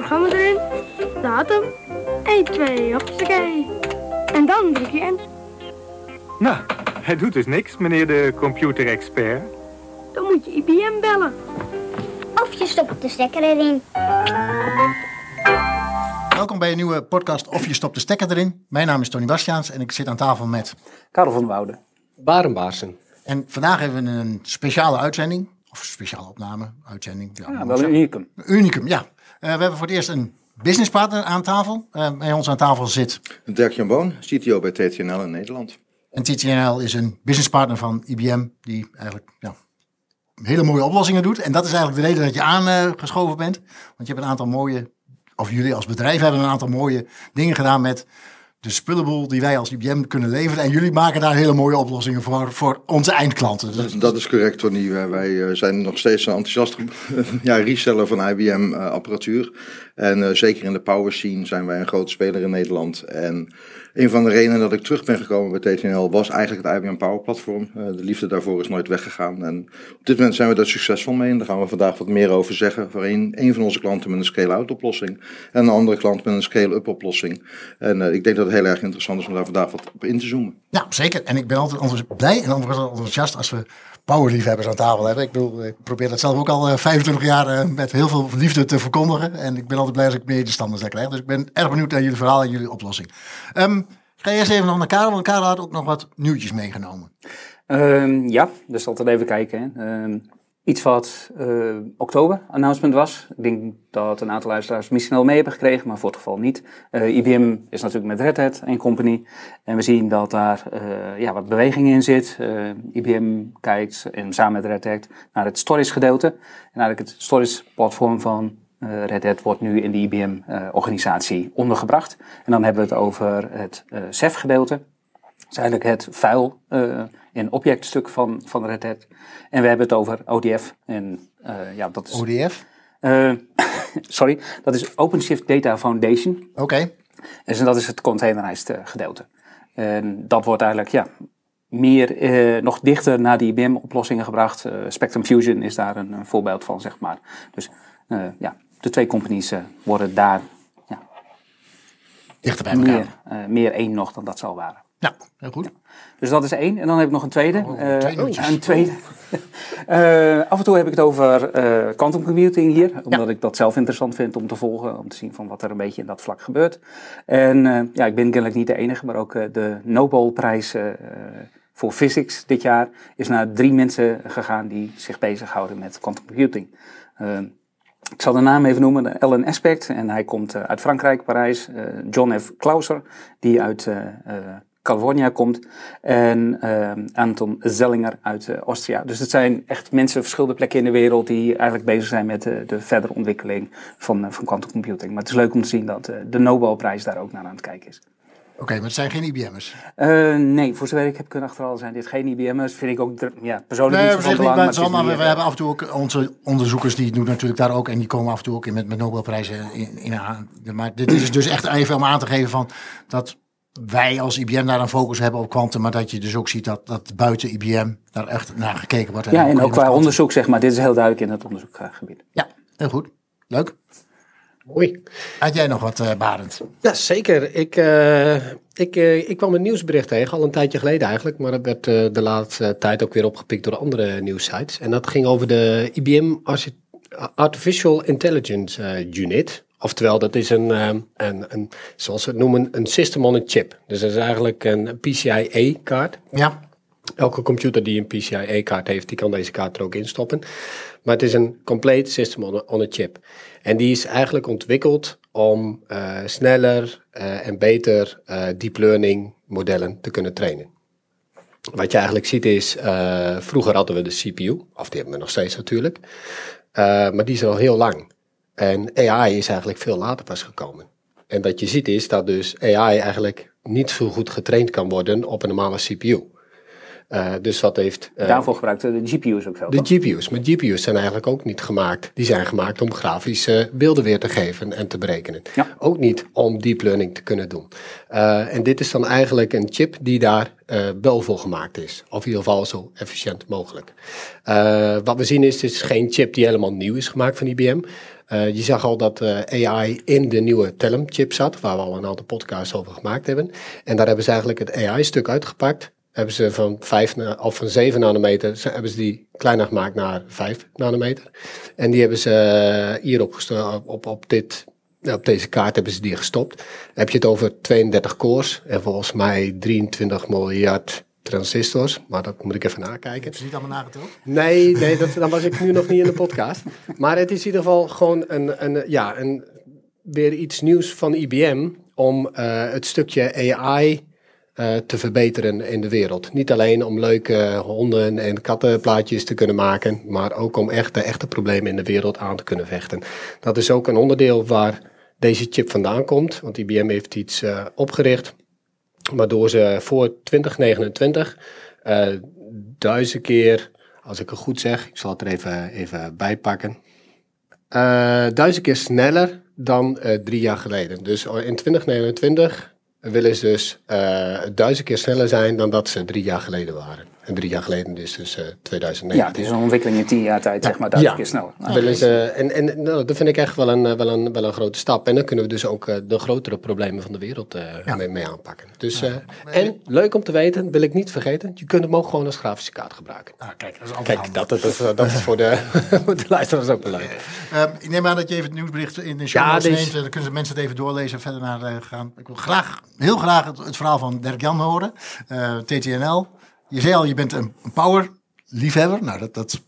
programma erin, datum, 1, 2, hoppakee. En dan druk je in. Nou, hij doet dus niks, meneer de computerexpert. Dan moet je IBM bellen. Of je stopt de stekker erin. Welkom bij een nieuwe podcast Of je stopt de stekker erin. Mijn naam is Tony Bastiaans en ik zit aan tafel met... Karel van Wouden. Barenbaarsen. En vandaag hebben we een speciale uitzending. Of speciale opname, uitzending. Ja, Ja, wel een unicum. Unicum, ja. Eh, we hebben voor het eerst een businesspartner aan tafel. Eh, bij ons aan tafel zit... Dirk-Jan Boon, CTO bij TTNL in Nederland. En TTNL is een businesspartner van IBM. Die eigenlijk ja, hele mooie oplossingen doet. En dat is eigenlijk de reden dat je aangeschoven bent. Want je hebt een aantal mooie... Of jullie als bedrijf hebben een aantal mooie dingen gedaan met de spullenboel die wij als IBM kunnen leveren. En jullie maken daar hele mooie oplossingen voor, voor onze eindklanten. Dus Dat is correct, Tony. Wij- eh, zijn nog steeds een enthousiast ja, reseller van IBM-apparatuur. en eh, zeker in de power scene zijn wij een grote speler in Nederland. En een van de redenen dat ik terug ben gekomen bij TTNL was eigenlijk het IBM Power Platform. Eh, de liefde daarvoor is nooit weggegaan. En op dit moment zijn we daar succesvol mee. En daar gaan we vandaag wat meer over zeggen. Voor een, een van onze klanten met een scale-out oplossing. En een andere klant met een scale-up oplossing. En eh, ik denk dat heel erg interessant is om daar vandaag wat op in te zoomen. Ja, zeker. En ik ben altijd blij en altijd enthousiast als we powerliefhebbers aan tafel hebben. Ik bedoel, ik probeer dat zelf ook al eh, 25 jaar eh, met heel veel liefde te verkondigen. En ik ben altijd blij als ik medestanders daar krijg. Dus ik ben erg benieuwd naar jullie verhaal en jullie oplossing. Ehm, ik ga eerst even nog naar Karel, want Karel had ook nog wat nieuwtjes meegenomen. Ehm, ja, dus altijd even kijken. Hè. Ehm, iets wat eh, oktober announcement was. Ik denk dat een aantal luisteraars misschien al mee hebben gekregen, maar voor het geval niet. Eh, IBM is natuurlijk met Red Hat een company. En we zien dat daar eh, ja, wat beweging in zit. IBM kijkt en samen met Red Hat naar het storage gedeelte. En eigenlijk het storage platform van Red Hat wordt nu in de IBM-organisatie ondergebracht. En dan hebben we het over het CEF gedeelte. Is eigenlijk het file eh en objectstuk van, van Red Hat. En we hebben het over ODF. En eh, ja, dat is... ODF. eh, sorry, dat is OpenShift Data Foundation. Oké. Dus dat is het containerized gedeelte. En dat wordt eigenlijk ja, meer nog dichter naar die IBM-oplossingen gebracht. Spectrum Fusion is daar een, een voorbeeld van, zeg maar. Dus ja, de twee companies worden daar Dichter bij elkaar. meer, meer één nog dan dat ze al waren. Ja, heel goed. Dus dat is één. En dan heb ik nog een tweede. Oh, Eh, twee nieuwtjes. een tweede. Eh, af en toe heb ik het over eh quantum computing hier. Omdat ik dat zelf interessant vind om te volgen. Om te zien van wat er een beetje in dat vlak gebeurt. En eh, ja, ik ben kennelijk niet de enige. Maar ook eh, de Nobelprijs eh, voor physics dit jaar is naar drie mensen gegaan die zich bezighouden met quantum computing. Eh, ik zal de naam even noemen, Ellen Aspect. En hij komt eh, uit Frankrijk, Parijs. Eh, John F. Clauser, die uit eh, eh, California komt. En eh, Anton Zellinger uit eh Austria. Dus het zijn echt mensen op verschillende plekken in de wereld... die eigenlijk bezig zijn met eh, de verdere ontwikkeling van, van quantum computing. Maar het is leuk om te zien dat de Nobelprijs daar ook naar aan het kijken is. Oké, maar het zijn geen IBM'ers. Nee, voor zover ik heb kunnen achterhalen zijn dit geen IBM'ers. Vind ik ook ja, persoonlijk Nee, niet van niet is maar we, hebben af en toe ook onze onderzoekers die doen natuurlijk daar ook. En die komen af en toe ook in met, met Nobelprijzen in, in aan. Maar dit is dus echt even om aan te geven van dat wij als IBM daar een focus hebben op kwantum. Maar dat je dus ook ziet dat, dat buiten IBM daar echt naar gekeken wordt. Ja, en ook qua onderzoek, zeg maar. Dit is heel duidelijk in het onderzoekgebied. Ja, heel goed. Leuk. Mooi. Had jij nog wat, eh Barend? Ja, zeker. Ik, eh, ik, eh, ik kwam een nieuwsbericht tegen, al een tijdje geleden eigenlijk. Maar dat werd eh, de laatste tijd ook weer opgepikt door andere nieuwssites. En dat ging over de IBM Arti- Artificial Intelligence Unit. Oftewel, dat is een, eh, een, een, zoals ze het noemen, een system on a chip. Dus dat is eigenlijk een PCIe-kaart. Ja. Elke computer die een PCIe-kaart heeft, die kan deze kaart er ook instoppen. Maar het is een compleet system on a, on a chip. En die is eigenlijk ontwikkeld om eh, sneller eh, en beter eh, deep learning modellen te kunnen trainen. Wat je eigenlijk ziet is, vroeger hadden we de CPU, of die hebben we nog steeds natuurlijk, maar die is al heel lang. En AI is eigenlijk veel later pas gekomen. En wat je ziet is dat dus AI eigenlijk niet zo goed getraind kan worden op een normale CPU. Uh, dus wat heeft... Uh, Daarvoor gebruikten de GPU's ook veel, De GPU's, maar GPU's zijn eigenlijk ook niet gemaakt. Die zijn gemaakt om grafische beelden weer te geven en te berekenen. Ja. Ook niet om deep learning te kunnen doen. Uh, en dit is dan eigenlijk een chip die daar wel voor gemaakt is. Of in ieder geval zo efficiënt mogelijk. wat we zien is, het is geen chip die helemaal nieuw is gemaakt van IBM. Uh, je zag al dat uh, AI in de nieuwe Telum-chip zat, waar we al een aantal podcasts over gemaakt hebben. En daar hebben ze eigenlijk het AI-stuk uitgepakt hebben ze van, 5 of van 7 nanometer hebben ze die kleiner gemaakt naar 5 nanometer. En die hebben ze eh, hier op, op, dit, op deze kaart hebben ze die gestopt. Heb je het over 32 cores en volgens mij 23 miljard transistors, maar dat moet ik even nakijken. Heb je niet allemaal nageteld? Nee, nee dat, dan was ik nu nog niet in de podcast. Maar het is in ieder geval gewoon een, een, ja, een, weer iets nieuws van IBM om uh, het stukje AI uh, te verbeteren in de wereld. Niet alleen om leuke honden- en kattenplaatjes te kunnen maken, maar ook om echt de echte problemen in de wereld aan te kunnen vechten. Dat is ook een onderdeel waar deze chip vandaan komt, want IBM heeft iets uh, opgericht, waardoor ze voor 2029 uh, duizend keer, als ik het goed zeg, ik zal het er even, even bij pakken, duizend keer sneller dan drie jaar geleden. Dus in 2029 willen ze dus duizend keer sneller zijn dan dat ze drie jaar geleden waren. En drie jaar geleden is dus uh, 2019. Ja, het is een ontwikkeling in tien jaar tijd, zeg maar, duizend ja. keer sneller. Nou, willen ze, en en nou, dat vind ik echt wel een, wel, een, wel een grote stap. En dan kunnen we dus ook uh, de grotere problemen van de wereld uh, ja. mee, mee, aanpakken. Dus, ja. en leuk om te weten, wil ik niet vergeten, je kunt hem ook gewoon als grafische kaart gebruiken. Ah, kijk, dat is altijd kijk, dat, dat, dat, dat, is voor de, de luisteraars ook wel leuk. Um, ik neem aan dat je even het nieuwsbericht in de show ja, notes neemt. Dan kunnen mensen het even doorlezen verder naar gaan. Ik wil graag, heel graag het, het verhaal van Dirk Jan horen. TTNL. Je zei al, je bent een power liefhebber. Nou, dat, dat,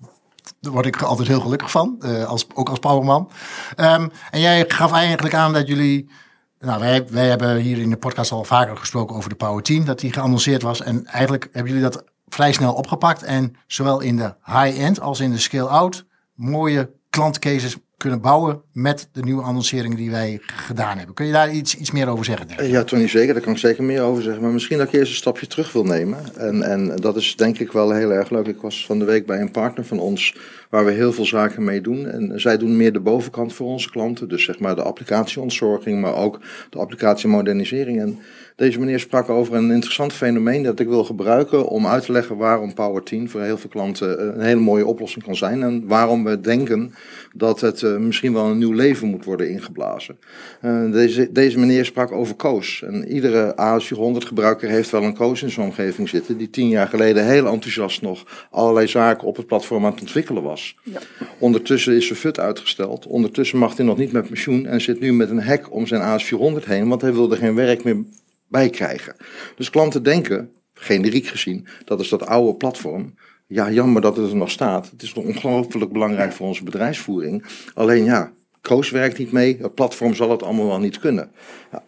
daar word ik altijd heel gelukkig van. Uh, als, ook als powerman. Um, en jij gaf eigenlijk aan dat jullie. Nou, wij, wij hebben hier in de podcast al vaker gesproken over de Power 10. Dat die geannonceerd was. En eigenlijk hebben jullie dat vrij snel opgepakt. En zowel in de high-end als in de scale-out mooie klantcases kunnen bouwen met de nieuwe annonceringen die wij gedaan hebben. Kun je daar iets, iets meer over zeggen? Denk ja, Tony, zeker. Daar kan ik zeker meer over zeggen. Maar misschien dat ik eerst een stapje terug wil nemen. En, en dat is denk ik wel heel erg leuk. Ik was van de week bij een partner van ons waar we heel veel zaken mee doen. En zij doen meer de bovenkant voor onze klanten. Dus zeg maar de applicatieontzorging, maar ook de applicatiemodernisering. En deze meneer sprak over een interessant fenomeen dat ik wil gebruiken om uit te leggen waarom Power 10 voor heel veel klanten een hele mooie oplossing kan zijn. En waarom we denken dat het uh, misschien wel een nieuw leven moet worden ingeblazen. Uh, deze, deze meneer sprak over Koos. En iedere AS400 gebruiker heeft wel een Koos in zijn omgeving zitten, die tien jaar geleden heel enthousiast nog allerlei zaken op het platform aan het ontwikkelen was. Ja. Ondertussen is zijn FUT uitgesteld. Ondertussen mag hij nog niet met pensioen en zit nu met een hek om zijn AS400 heen, want hij wilde geen werk meer bij krijgen. Dus klanten denken, generiek gezien, dat is dat oude platform. Ja, jammer dat het er nog staat. Het is ongelooflijk belangrijk voor onze bedrijfsvoering. Alleen ja, Koos werkt niet mee. Het platform zal het allemaal wel niet kunnen. Ja.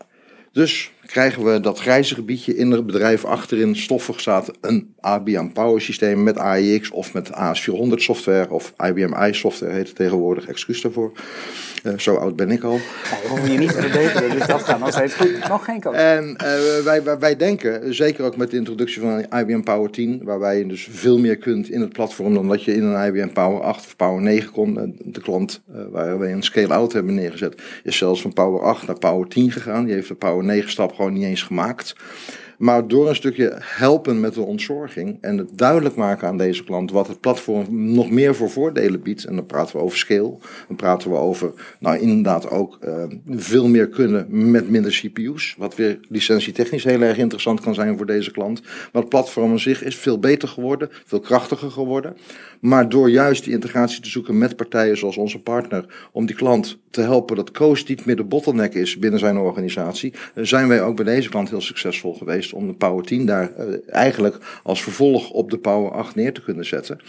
Dus krijgen we dat grijze gebiedje in het bedrijf achterin stoffig staat een IBM Power systeem met AIX of met AS400 software of IBM i software heet het tegenwoordig, excuus daarvoor. Uh, zo oud ben ik al. Ja, hoeven je niet te verbeteren, dus dat gaat nog steeds goed. Nog geen coach. En uh, wij, wij, wij, denken, zeker ook met de introductie van IBM Power 10, waarbij je dus veel meer kunt in het platform dan dat je in een IBM Power 8 of Power 9 kon. De klant uh, waar wij een scale-out hebben neergezet, is zelfs van Power 8 naar Power 10 gegaan. Die heeft de Power 9 stap gewoon niet eens gemaakt. Maar door een stukje helpen met de ontzorging en het duidelijk maken aan deze klant wat het platform nog meer voor voordelen biedt. En dan praten we over scale, dan praten we over, nou inderdaad ook uh, veel meer kunnen met minder CPU's. Wat weer licentietechnisch heel erg interessant kan zijn voor deze klant. Maar het platform aan zich is veel beter geworden, veel krachtiger geworden. Maar door juist die integratie te zoeken met partijen zoals onze partner, om die klant te helpen dat Coast niet meer de bottleneck is binnen zijn organisatie, zijn wij ook bij deze klant heel succesvol geweest om de Power 10 daar uh, eigenlijk als vervolg op de Power 8 neer te kunnen zetten.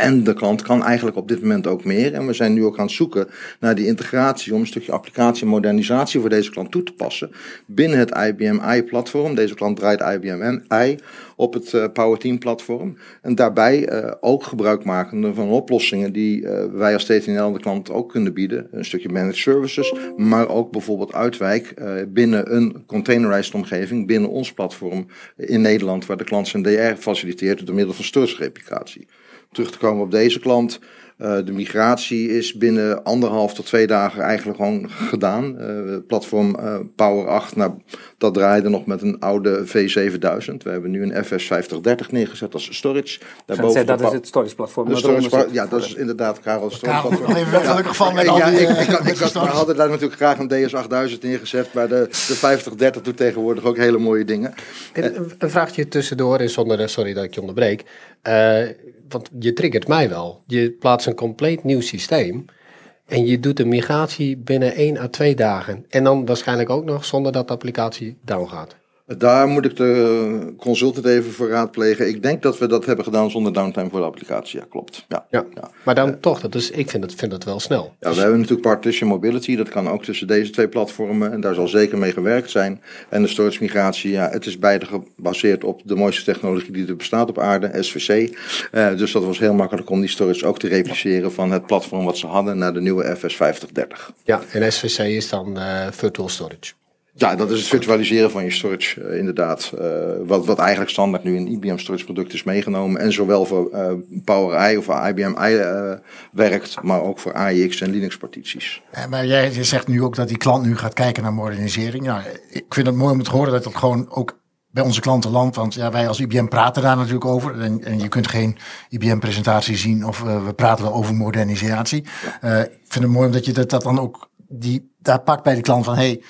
En de klant kan eigenlijk op dit moment ook meer. En we zijn nu ook aan het zoeken naar die integratie om een stukje applicatie en modernisatie voor deze klant toe te passen. Binnen het IBM i-platform. Deze klant draait IBM i op het uh, Power Team platform. En daarbij uh, ook gebruik maken van oplossingen die uh, wij als TTNL de klant ook kunnen bieden. Een stukje managed services, maar ook bijvoorbeeld uitwijk binnen een containerized omgeving, binnen ons platform in Nederland, waar de klant zijn DR faciliteert door middel van storage replicatie terug te komen op deze klant. Uh, de migratie is binnen anderhalf tot twee dagen eigenlijk gewoon gedaan. Uh, platform uh, Power 8, nou, dat draaide nog met een oude V7000. We hebben nu een FS5030 neergezet als storage. Daarboven dat is het storage platform. De storage ja, dat is inderdaad Karel storage platform. Karel, even gelukkig van. Ja, ik, ik, ik, ik we hadden daar natuurlijk graag een DS8000 neergezet. Maar de, de 5030 doet tegenwoordig ook hele mooie dingen. Een, een vraagje tussendoor, is zonder, sorry dat ik je onderbreek. Want je triggert mij wel. Je plaatst een compleet nieuw systeem. En je doet de migratie binnen 1 à 2 dagen. En dan waarschijnlijk ook nog zonder dat de applicatie down gaat. Daar moet ik de consultant even voor raadplegen. Ik denk dat we dat hebben gedaan zonder downtime voor de applicatie. Ja, klopt. Ja, ja. ja. Maar dan uh, toch, dat is, ik vind het, vind het wel snel. Ja, we hebben natuurlijk Partition Mobility. Dat kan ook tussen deze twee platformen. En daar zal zeker mee gewerkt zijn. En de storage migratie, ja, het is beide gebaseerd op de mooiste technologie die er bestaat op aarde, SVC. Uh, dus dat was heel makkelijk om die storage ook te repliceren van het platform wat ze hadden naar de nieuwe FS5030. Ja, en SVC is dan uh, Virtual Storage. Ja, dat is het virtualiseren van je storage, uh, inderdaad. Uh, wat, wat eigenlijk standaard nu in IBM storage product is meegenomen. En zowel voor uh, Power I of IBM i werkt, maar ook voor AIX en Linux partities. Ja, maar jij zegt nu ook dat die klant nu gaat kijken naar modernisering. Ja, ik vind het mooi om te horen dat dat gewoon ook bij onze klanten landt. Want ja, wij als IBM praten daar natuurlijk over. En, en je kunt geen IBM-presentatie zien of we praten wel over modernisatie. Ik vind het mooi omdat je dat, dat dan ook die, daar pakt bij de klant van... Hey,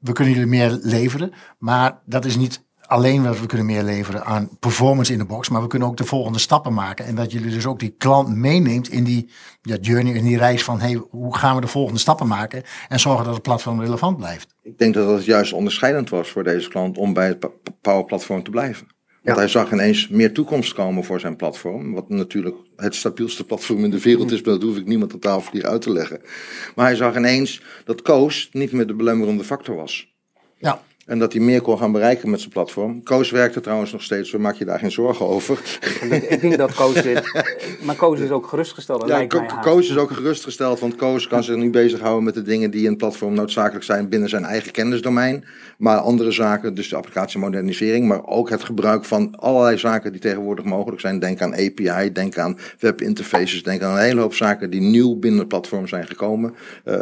we kunnen jullie meer leveren. Maar dat is niet alleen wat we kunnen meer leveren aan performance in de box. Maar we kunnen ook de volgende stappen maken. En dat jullie dus ook die klant meeneemt in die ja, journey, in die reis van hey, hoe gaan we de volgende stappen maken. En zorgen dat het platform relevant blijft. Ik denk dat het juist onderscheidend was voor deze klant om bij het Power Platform te blijven. Want hij zag ineens meer toekomst komen voor zijn platform. Wat natuurlijk het stabielste platform in de wereld is, maar dat hoef ik niemand aan tafel hier uit te leggen. Maar hij zag ineens dat Koos niet meer de belemmerende factor was. Ja. En dat hij meer kon gaan bereiken met zijn platform. Koos werkte trouwens nog steeds, maak je daar geen zorgen over. Ik denk dat Koos dit. Maar Koos is ook gerustgesteld. Ja, Ko Koos is ook gerustgesteld, want Koos kan zich nu bezighouden met de dingen die in het platform noodzakelijk zijn binnen zijn eigen kennisdomein. Maar andere zaken, dus de applicatiemodernisering, maar ook het gebruik van allerlei zaken die tegenwoordig mogelijk zijn. Denk aan API, denk aan webinterfaces, denk aan een hele hoop zaken die nieuw binnen het platform zijn gekomen. Uh,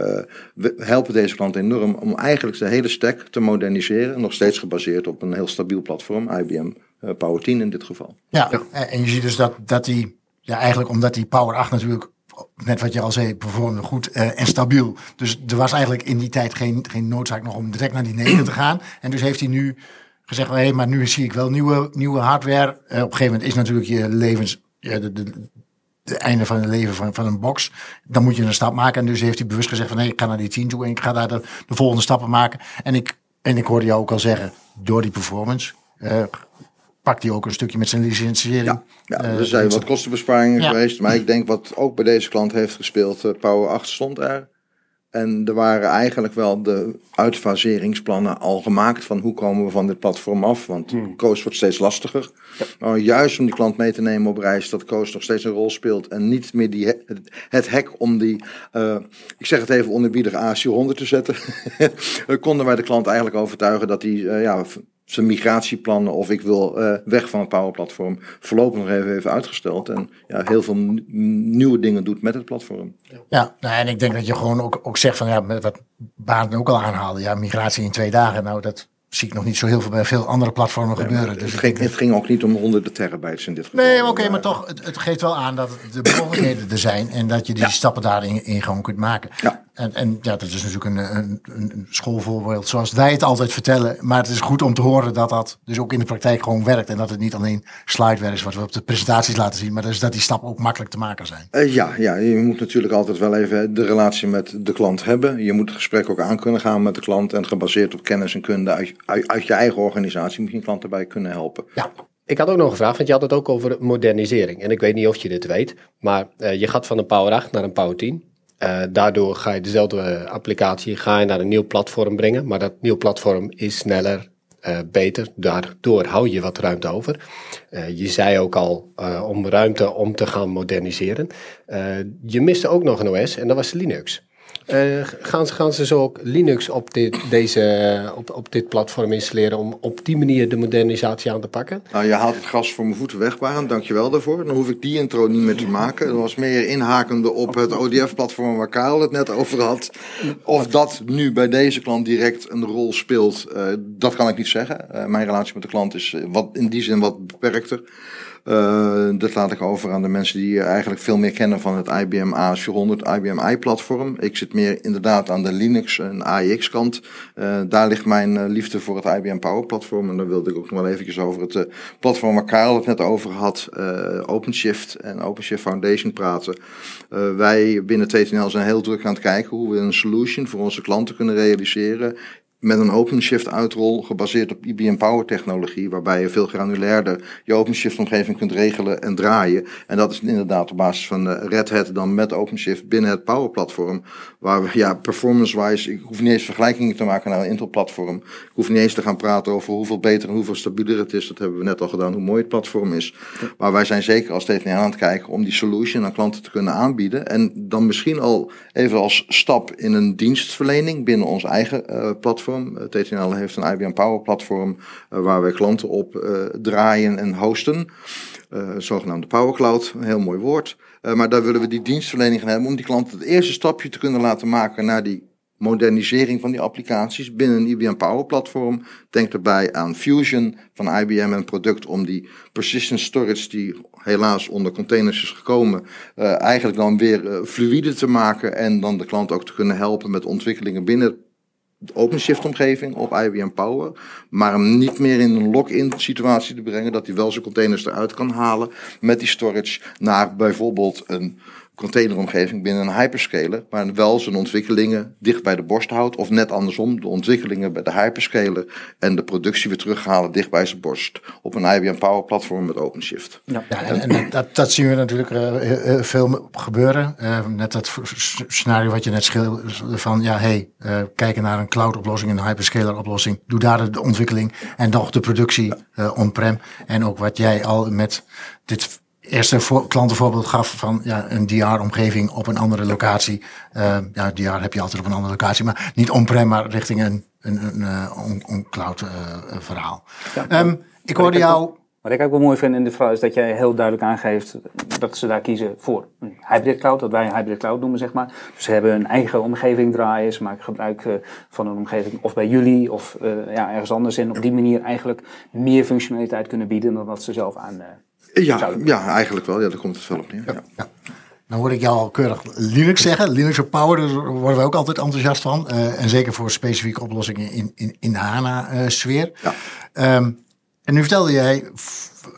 we helpen deze klant enorm om eigenlijk de hele stack te moderniseren. Nog steeds gebaseerd op een heel stabiel platform, IBM uh, Power 10 in dit geval. Ja, ja, en je ziet dus dat, dat die, ja, eigenlijk omdat die Power 8 natuurlijk net wat je al zei, performde goed uh, en stabiel. Dus er was eigenlijk in die tijd geen, geen noodzaak nog om direct naar die 9 te gaan. En dus heeft hij nu gezegd, hé, hey, maar nu zie ik wel nieuwe, nieuwe hardware. Uh, op een gegeven moment is natuurlijk je levens, ja, de, de, de einde van het leven van, van een box. Dan moet je een stap maken. En dus heeft hij bewust gezegd van, nee, ik ga naar die 10 toe en ik ga daar de, de volgende stappen maken. En ik en ik hoorde jou ook al zeggen, door die performance uh, pakt hij ook een stukje met zijn licentiëring. Ja, ja er zijn wat kostenbesparingen ja. geweest. Maar ik denk wat ook bij deze klant heeft gespeeld, uh, Power 8 stond er. En er waren eigenlijk wel de uitfaseringsplannen al gemaakt van hoe komen we van dit platform af. Want hmm. Koos wordt steeds lastiger. Ja. Maar juist om die klant mee te nemen op reis, dat Koos nog steeds een rol speelt. En niet meer die, het, hek om die, uh, ik zeg het even onderbiedig, AC100 te zetten. konden wij de klant eigenlijk overtuigen dat hij uh, ja, zijn migratieplannen of ik wil uh, weg van het powerplatform voorlopig nog even, even uitgesteld. En ja, heel veel nieuwe dingen doet met het platform. Ja, nou, en ik denk dat je gewoon ook, ook zegt van ja, wat Baan ook al aanhaalde, ja, migratie in twee dagen. Nou, dat zie ik nog niet zo heel veel bij veel andere platformen gebeuren. Dus het, ging, het ging ook niet om honderden terabytes in dit geval. Nee, oké, okay, maar toch, het, het, geeft wel aan dat de mogelijkheden er zijn en dat je die ja. stappen daarin in gewoon kunt maken. Ja. En, en ja, dat is natuurlijk een, een, een schoolvoorbeeld zoals wij het altijd vertellen. Maar het is goed om te horen dat dat dus ook in de praktijk gewoon werkt. En dat het niet alleen slidewerk is wat we op de presentaties laten zien. Maar dus dat die stappen ook makkelijk te maken zijn. Uh, ja, ja, je moet natuurlijk altijd wel even de relatie met de klant hebben. Je moet het gesprek ook aan kunnen gaan met de klant. En gebaseerd op kennis en kunde uit, uit, uit je eigen organisatie moet je een klant erbij kunnen helpen. Ja. ik had ook nog een vraag, want je had het ook over modernisering. En ik weet niet of je dit weet, maar eh, je gaat van een Power 8 naar een Power 10. Uh, daardoor ga je dezelfde applicatie ga je naar een nieuw platform brengen. Maar dat nieuw platform is sneller, uh, beter. Daardoor hou je wat ruimte over. Uh, je zei ook al om ruimte om te gaan moderniseren. je miste ook nog een OS en dat was Linux. Uh, gaan, ze, gaan ze zo ook Linux op dit, deze, op, op dit platform installeren om op die manier de modernisatie aan te pakken? Nou, je haalt het gas voor mijn voeten weg, Barend. Dankjewel daarvoor. Dan hoef ik die intro niet meer te maken. Dat was meer inhakende op het ODF-platform waar Karel het net over had. Of dat nu bij deze klant direct een rol speelt, uh, dat kan ik niet zeggen. Uh, mijn relatie met de klant is wat, in die zin wat beperkter. Uh, dat laat ik over aan de mensen die eigenlijk veel meer kennen van het IBM AS400, IBM i-platform. Ik zit meer inderdaad aan de Linux en AIX kant. Uh, daar ligt mijn uh, liefde voor het IBM Power platform. En dan wilde ik ook nog wel eventjes over het platform waar Karel het net over had, OpenShift en OpenShift Foundation praten. wij binnen TTNL zijn heel druk aan het kijken hoe we een solution voor onze klanten kunnen realiseren met een OpenShift uitrol gebaseerd op IBM Power technologie, waarbij je veel granulairder je OpenShift omgeving kunt regelen en draaien. En dat is inderdaad op basis van Red Hat dan met OpenShift binnen het Power platform, waar we ja, performance-wise, ik hoef niet eens vergelijkingen te maken naar een Intel platform. Ik hoef niet eens te gaan praten over hoeveel beter en hoeveel stabieler het is. Dat hebben we net al gedaan, hoe mooi het platform is. Maar wij zijn zeker als TVN aan het kijken om die solution aan klanten te kunnen aanbieden. En dan misschien al even als stap in een dienstverlening binnen ons eigen uh, platform platform. TTNL heeft een IBM Power platform uh, waar wij klanten op uh, draaien en hosten. Zogenaamde Power Cloud, een heel mooi woord. maar daar willen we die dienstverlening gaan hebben om die klanten het eerste stapje te kunnen laten maken naar die modernisering van die applicaties binnen een IBM Power platform. Denk erbij aan Fusion van IBM, een product om die persistent storage die helaas onder containers is gekomen, eigenlijk dan weer uh, fluide te maken en dan de klant ook te kunnen helpen met ontwikkelingen binnen OpenShift-omgeving op IBM Power, maar hem niet meer in een lock-in situatie te brengen, dat hij wel zijn containers eruit kan halen met die storage naar bijvoorbeeld een containeromgeving binnen een hyperscaler, maar wel zijn ontwikkelingen dicht bij de borst houdt, of net andersom, de ontwikkelingen bij de hyperscaler en de productie weer terughalen dicht bij zijn borst op een IBM Power platform met OpenShift. Ja, ja en, en dat, dat, zien we natuurlijk uh, veel gebeuren. Uh, net dat scenario wat je net schilderde van, ja, hey, uh, kijken naar een cloud oplossing, een hyperscaler oplossing, doe daar de ontwikkeling en nog de productie on-prem. En ook wat jij al met dit eerste voor, klantenvoorbeeld gaf van ja, een DR-omgeving op een andere locatie. Uh, ja, DR heb je altijd op een andere locatie, maar niet on-prem, maar richting een, een, een, een uh, cloud uh, verhaal. Ja, um, ik hoorde jou. Wat ik ook wel mooi vind in de vraag is dat jij heel duidelijk aangeeft dat ze daar kiezen voor een hybrid cloud, dat wij een hybrid cloud noemen, zeg maar. Dus ze hebben een eigen omgeving draaien, ze maken gebruik van een omgeving of bij jullie of ja, ergens anders in. Op die manier eigenlijk meer functionaliteit kunnen bieden dan dat ze zelf aan ja, ja, eigenlijk wel. Ja, daar komt het wel op neer. Ja. ja. Dan hoor ik jou al keurig Linux zeggen. Linux op Power, daar worden we ook altijd enthousiast van. Uh, en zeker voor specifieke oplossingen in, in, in de HANA-sfeer. Uh, ja. um, en nu vertelde jij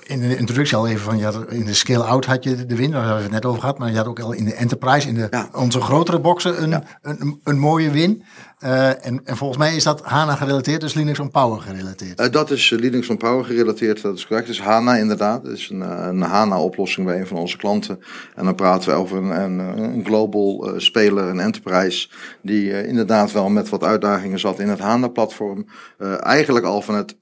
in de introductie al even van, je had, in de scale-out had je de win, daar hebben we het net over gehad. Maar je had ook al in de enterprise, in de, ja. onze grotere boxen, een, ja. een, een, een, mooie win. Uh, en, en, volgens mij is dat HANA gerelateerd, dus Linux on Power gerelateerd. Uh, dat is Linux on Power gerelateerd, dat is correct. Dus HANA inderdaad, dat is een, een HANA-oplossing bij een van onze klanten. En dan praten we over een, een, een global uh, speler, een enterprise, die inderdaad wel met wat uitdagingen zat in het HANA-platform. eigenlijk al van het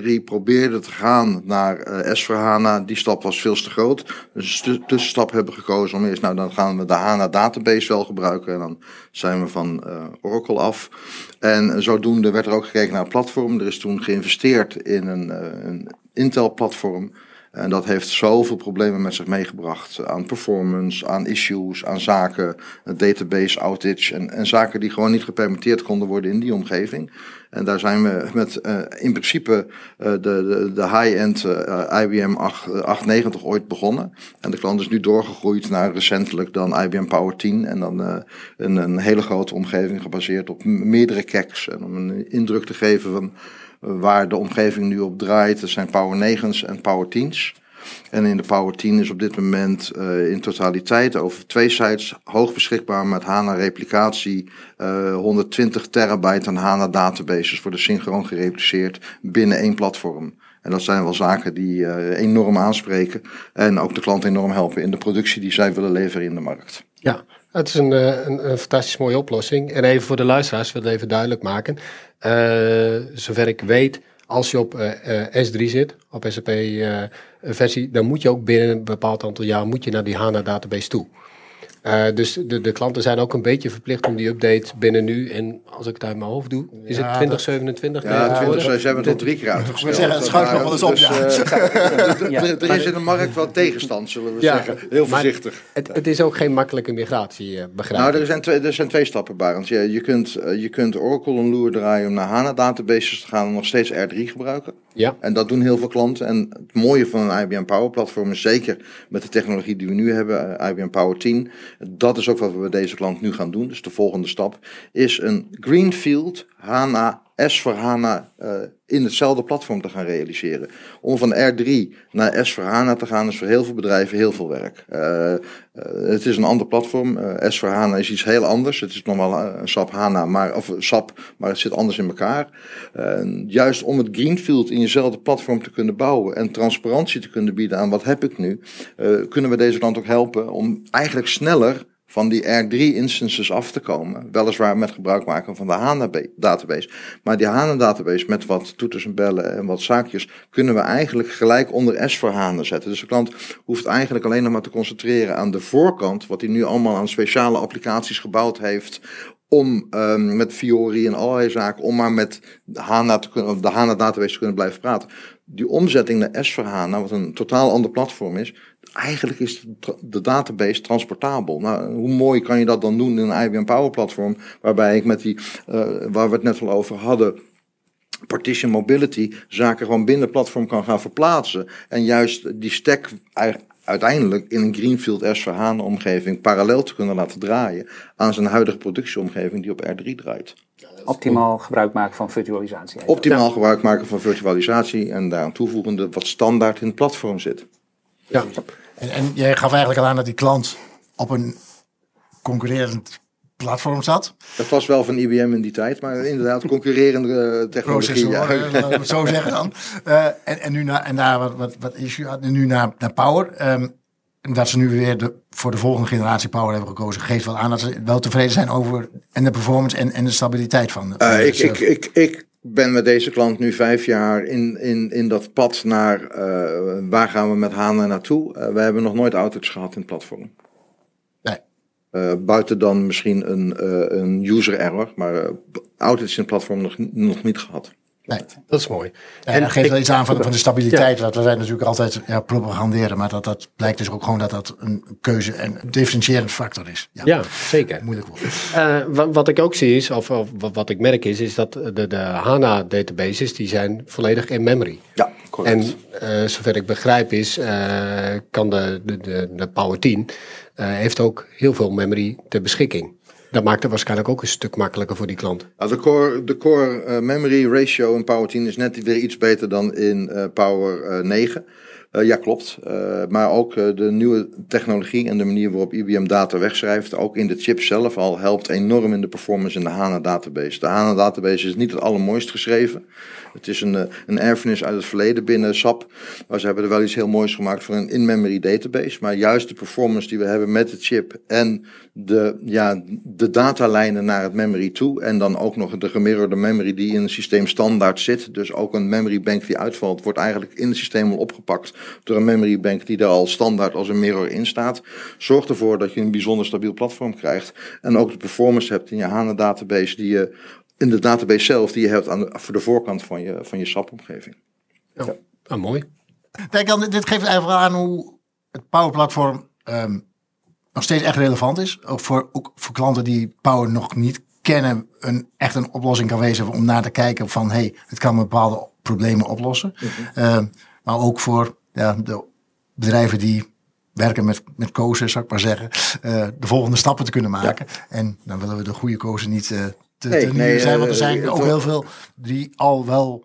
R3 probeerde te gaan naar S voor HANA. Die stap was veel te groot. Dus de tussenstap hebben gekozen om eerst, nou dan gaan we de HANA database wel gebruiken. En dan zijn we van Oracle af. En zodoende werd er ook gekeken naar het platform. Er is toen geïnvesteerd in een, een Intel-platform. En dat heeft zoveel problemen met zich meegebracht. Aan performance, aan issues, aan zaken, database outage. En, en zaken die gewoon niet gepermitteerd konden worden in die omgeving. En daar zijn we met uh, in principe uh, de, de, de high-end IBM 8, 890 ooit begonnen. En de klant is nu doorgegroeid naar recentelijk dan IBM Power 10. En dan een, een hele grote omgeving gebaseerd op meerdere cacks. En om een indruk te geven van waar de omgeving nu op draait, dat zijn Power 9's en Power 10's. En in de Power 10 is op dit moment uh, in totaliteit over twee sites hoog beschikbaar met HANA replicatie. Uh, 120 terabyte aan HANA databases worden synchroon gerepliceerd binnen één platform. En dat zijn wel zaken die eh, enorm aanspreken en ook de klant enorm helpen in de productie die zij willen leveren in de markt. Ja, het is een, eh, een, een fantastisch mooie oplossing. En even voor de luisteraars, wil ik even duidelijk maken. Eh, zover ik weet, als je op eh, eh, S3 zit, op SAP versie, dan moet je ook binnen een bepaald aantal jaar moet je naar die HANA database toe. Eh, dus de, de klanten zijn ook een beetje verplicht om die update binnen nu. En als ik het uit mijn hoofd doe, is Ja, het 2027? Ja, tegenwoordig? 20, ze hebben het al drie keer uitgesteld. zeggen, het schuift nog wel eens op, Dus, ja. eh, Ja. er- is in de markt wel tegenstand, zullen we Ja, zeggen. Heel voorzichtig. Het, het is ook geen makkelijke migratie, eh, begrijp Nou, ik. er zijn twee, er zijn twee stappen, Barend. Je, je, kunt, je kunt Oracle een loer draaien om naar HANA-databases te gaan en nog steeds R3 gebruiken. Ja. En dat doen heel veel klanten. En het mooie van een IBM Power Platform is zeker met de technologie die we nu hebben, IBM Power 10. Dat is ook wat we bij deze klant nu gaan doen. Dus de volgende stap is een Greenfield HANA S voor HANA eh, in hetzelfde platform te gaan realiseren. Om van R3 naar S voor HANA te gaan is voor heel veel bedrijven heel veel werk. Eh, eh, het is een ander platform. S voor HANA is iets heel anders. Het is nog wel een SAP HANA, maar, of SAP, maar het zit anders in elkaar. Juist om het Greenfield in jezelfde platform te kunnen bouwen en transparantie te kunnen bieden aan wat heb ik nu, kunnen we deze klant ook helpen om eigenlijk sneller van die R3-instances af te komen. Weliswaar met gebruik maken van de HANA-database. Maar die HANA-database met wat toeters en bellen en wat zaakjes... kunnen we eigenlijk gelijk onder S voor HANA zetten. Dus de klant hoeft eigenlijk alleen nog maar te concentreren aan de voorkant... wat hij nu allemaal aan speciale applicaties gebouwd heeft om um, met Fiori en allerlei zaken, om maar met HANA, te kunnen, de HANA database te kunnen blijven praten. Die omzetting naar S voor HANA, wat een totaal ander platform is, eigenlijk is de, database transportabel. Nou, hoe mooi kan je dat dan doen in een IBM Power platform, waarbij ik met die, uh, waar we het net al over hadden, partition mobility, zaken gewoon binnen het platform kan gaan verplaatsen. En juist die stack uiteindelijk in een Greenfield S voor HANA omgeving parallel te kunnen laten draaien aan zijn huidige productieomgeving die op R3 draait. Optimaal gebruik maken van virtualisatie. Optimaal ja. gebruik maken van virtualisatie en daaraan toevoegende wat standaard in het platform zit. Ja. En, en jij gaf eigenlijk al aan dat die klant op een concurrerend platform zat. Dat was wel van IBM in die tijd, maar inderdaad concurrerende technologie. Ja. laten we het zo zeggen dan. Uh, en, en nu naar, en daar wat, wat, wat issue had, en nu naar, naar Power. Um, dat ze nu weer de, voor de volgende generatie Power hebben gekozen, geeft wel aan dat ze wel tevreden zijn over en de performance en, en de stabiliteit van. van uh, ik, ik, ik, ik ben met deze klant nu vijf jaar in, in, in dat pad naar uh, waar gaan we met HANA naartoe. Uh, we hebben nog nooit outages gehad in het platform. Nee. Buiten dan misschien een, een user error, maar outages in het platform nog, nog niet gehad. Nee. Dat is mooi. En dat geeft wel iets aan van, van de stabiliteit. Ja. Wat we natuurlijk altijd ja, propaganderen. Maar dat, dat blijkt dus ook gewoon dat dat een keuze en een differentiërend factor is. Ja, ja zeker. Moeilijk wordt. Uh, wat, wat, ik ook zie is, of, of wat, ik merk is, is dat de, de HANA databases, die zijn volledig in memory. Ja, correct. En uh, zover ik begrijp is, uh, kan de, de, de, de Power 10 heeft ook heel veel memory ter beschikking. Dat maakt het waarschijnlijk ook een stuk makkelijker voor die klant. De core, de core uh, memory ratio in Power 10 is net weer iets beter dan in uh, Power 9. ja, klopt. Uh, maar ook de nieuwe technologie en de manier waarop IBM data wegschrijft, ook in de chip zelf al, helpt enorm in de performance in de HANA database. De HANA database is niet het allermooist geschreven. Het is een, een erfenis uit het verleden binnen SAP. Maar ze hebben er wel iets heel moois gemaakt voor een in-memory database. Maar juist de performance die we hebben met de chip en de, ja, de datalijnen naar het memory toe. En dan ook nog de gemirrorde memory die in het systeem standaard zit. Dus ook een memory bank die uitvalt, wordt eigenlijk in het systeem al opgepakt door een memory bank die er al standaard als een mirror in staat. Zorgt ervoor dat je een bijzonder stabiel platform krijgt. En ook de performance hebt in je HANA database die je in de database zelf die je hebt aan de, voor de voorkant van je, van je SAP-omgeving. Ja, ja. Ah, mooi. Kijk, dan, dit geeft eigenlijk aan hoe het Power Platform um, nog steeds echt relevant is. Ook voor, ook voor klanten die Power nog niet kennen, een, echt een oplossing kan wezen om naar te kijken van hey, het kan bepaalde problemen oplossen. Mm -hmm. uh, maar ook voor ja, de bedrijven die werken met, met kozen, zou ik maar zeggen, uh, de volgende stappen te kunnen maken. Ja. En dan willen we de goede kozen niet uh, te, nee, te nee, zijn, want er zijn ook heel veel die al wel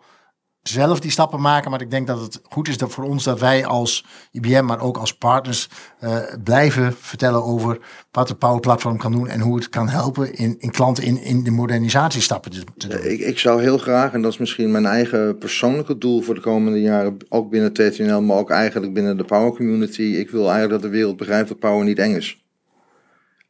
zelf die stappen maken. Maar ik denk dat het goed is dat voor ons dat wij als IBM, maar ook als partners, eh, blijven vertellen over wat het Power Platform kan doen en hoe het kan helpen in, in klanten in, in de modernisatiestappen te, te doen. Ik, ik zou heel graag, en dat is misschien mijn eigen persoonlijke doel voor de komende jaren, ook binnen TTNL, maar ook eigenlijk binnen de Power Community. Ik wil eigenlijk dat de wereld begrijpt dat Power niet eng is.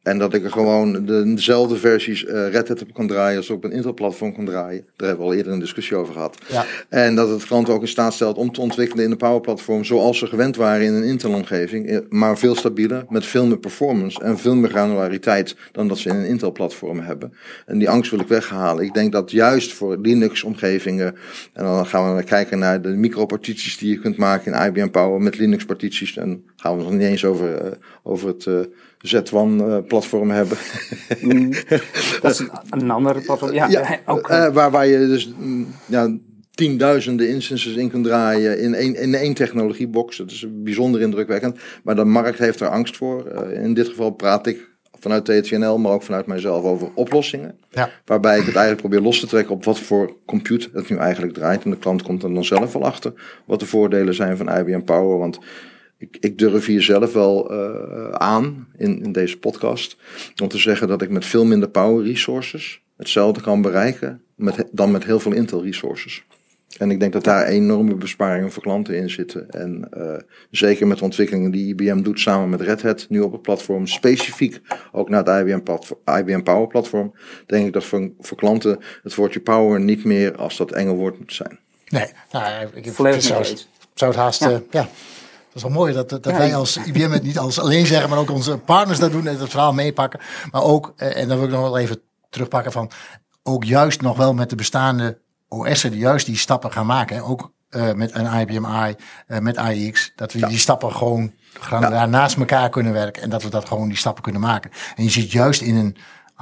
En dat ik er gewoon de, dezelfde versies uh, Red Hat op kan draaien als op een Intel-platform kan draaien. Daar hebben we al eerder een discussie over gehad. Ja. En dat het klanten ook in staat stelt om te ontwikkelen in een Power-platform zoals ze gewend waren in een Intel-omgeving. eh, Maar veel stabieler, met veel meer performance en veel meer granulariteit dan dat ze in een Intel-platform hebben. En die angst wil ik weghalen. Ik denk dat juist voor Linux-omgevingen, en dan gaan we kijken naar de micropartities die je kunt maken in IBM Power met Linux-partities. En gaan we nog niet eens over, eh, over het... eh, Z1-platform hebben. Dat is een, een ander platform. Ja, Ja, ook. eh, waar, waar je dus mm, ja, tienduizenden instances in kunt draaien in één, in één technologiebox. Dat is bijzonder indrukwekkend. Maar de markt heeft er angst voor. Eh, in dit geval praat ik vanuit TTNL, maar ook vanuit mijzelf over oplossingen. Ja. Waarbij ik het eigenlijk probeer los te trekken op wat voor compute het nu eigenlijk draait. En de klant komt er dan zelf wel achter wat de voordelen zijn van IBM Power. Want ik, ik durf hier zelf wel eh, aan in, in deze podcast om te zeggen dat ik met veel minder power resources hetzelfde kan bereiken met, dan met heel veel Intel resources. En ik denk dat daar enorme besparingen voor klanten in zitten. En uh, zeker met de ontwikkelingen die IBM doet samen met Red Hat, nu op het platform, specifiek ook naar het IBM, IBM Power platform, denk ik dat voor, voor klanten het woordje power niet meer als dat enge woord moet zijn. Nee, nou, ik, ik Volledig zou, mee het, eens. zou het haast, Ja. ja. Dat is wel mooi dat, dat Ja, wij als IBM het niet als alleen zeggen, maar ook onze partners dat doen en het verhaal meepakken. Maar ook, eh, en dan wil ik nog wel even terugpakken van, ook juist nog wel met de bestaande OS'en die juist die stappen gaan maken. hè. Ook eh, met een IBM i, eh, met IX, dat we die stappen gewoon gaan daar naast elkaar kunnen werken en dat we dat gewoon die stappen kunnen maken. En je ziet juist in een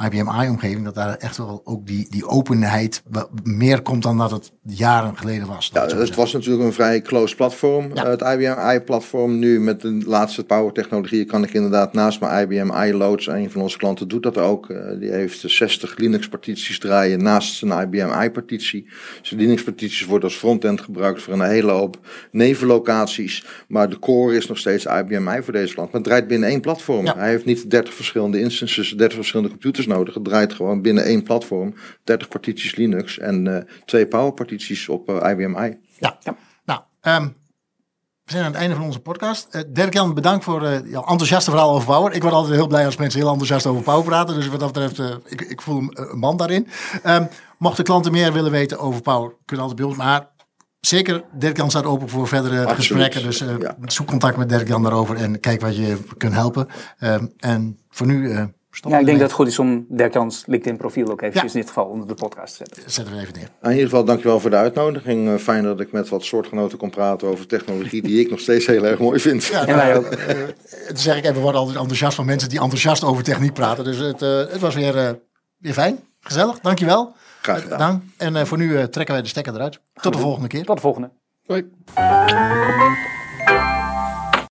IBM i-omgeving dat daar echt wel ook die, die openheid meer komt dan dat het jaren geleden was. Ja, het zeggen. was natuurlijk een vrij closed platform, Ja. het IBM i-platform. Nu met de laatste power technologieën kan ik inderdaad naast mijn IBM i-loads, een van onze klanten doet dat ook, eh, die heeft 60 Linux-partities draaien naast zijn IBM i-partitie. Zijn Linux-partities worden als frontend gebruikt voor een hele hoop nevenlocaties, maar de core is nog steeds IBM i voor deze klant. Maar het draait binnen één platform. Ja. Hij heeft niet 30 verschillende instances, 30 verschillende computers nodig. Het draait gewoon binnen één platform, 30 partities Linux en eh, twee power-partities op eh, IBM i. Ja. Nou, ehm, we zijn aan het einde van onze podcast. Eh Dirk-Jan, bedankt voor eh, jouw enthousiaste verhaal over Power. Ik word altijd heel blij als mensen heel enthousiast over Power praten. Dus wat dat betreft, eh, ik, ik voel een, een man daarin. Ehm, mochten klanten meer willen weten over Power, kunnen altijd bij ons. Maar zeker, Dirk-Jan staat open voor verdere Absoluut. gesprekken. Dus eh, Ja. zoek contact met Dirk-Jan daarover en kijk wat je kunt helpen. Ehm, en voor nu eh Ja, ik denk dat het goed is om Dirk-Jans LinkedIn profiel ook eventjes Ja. in dit geval onder de podcast te zetten. Zetten we even neer. Nou, in ieder geval, dankjewel voor de uitnodiging. Eh, fijn dat ik met wat soortgenoten kon praten over technologie die ik nog steeds heel erg mooi vind. Ja, En wij ook. eh, zeg ik, en we worden altijd enthousiast van mensen die enthousiast over techniek praten. Dus het, eh, het was weer, eh, weer fijn, gezellig, dankjewel. Graag gedaan. dank. En eh, voor nu trekken wij de stekker eruit. Tot de volgende keer. Tot de volgende. Hoi.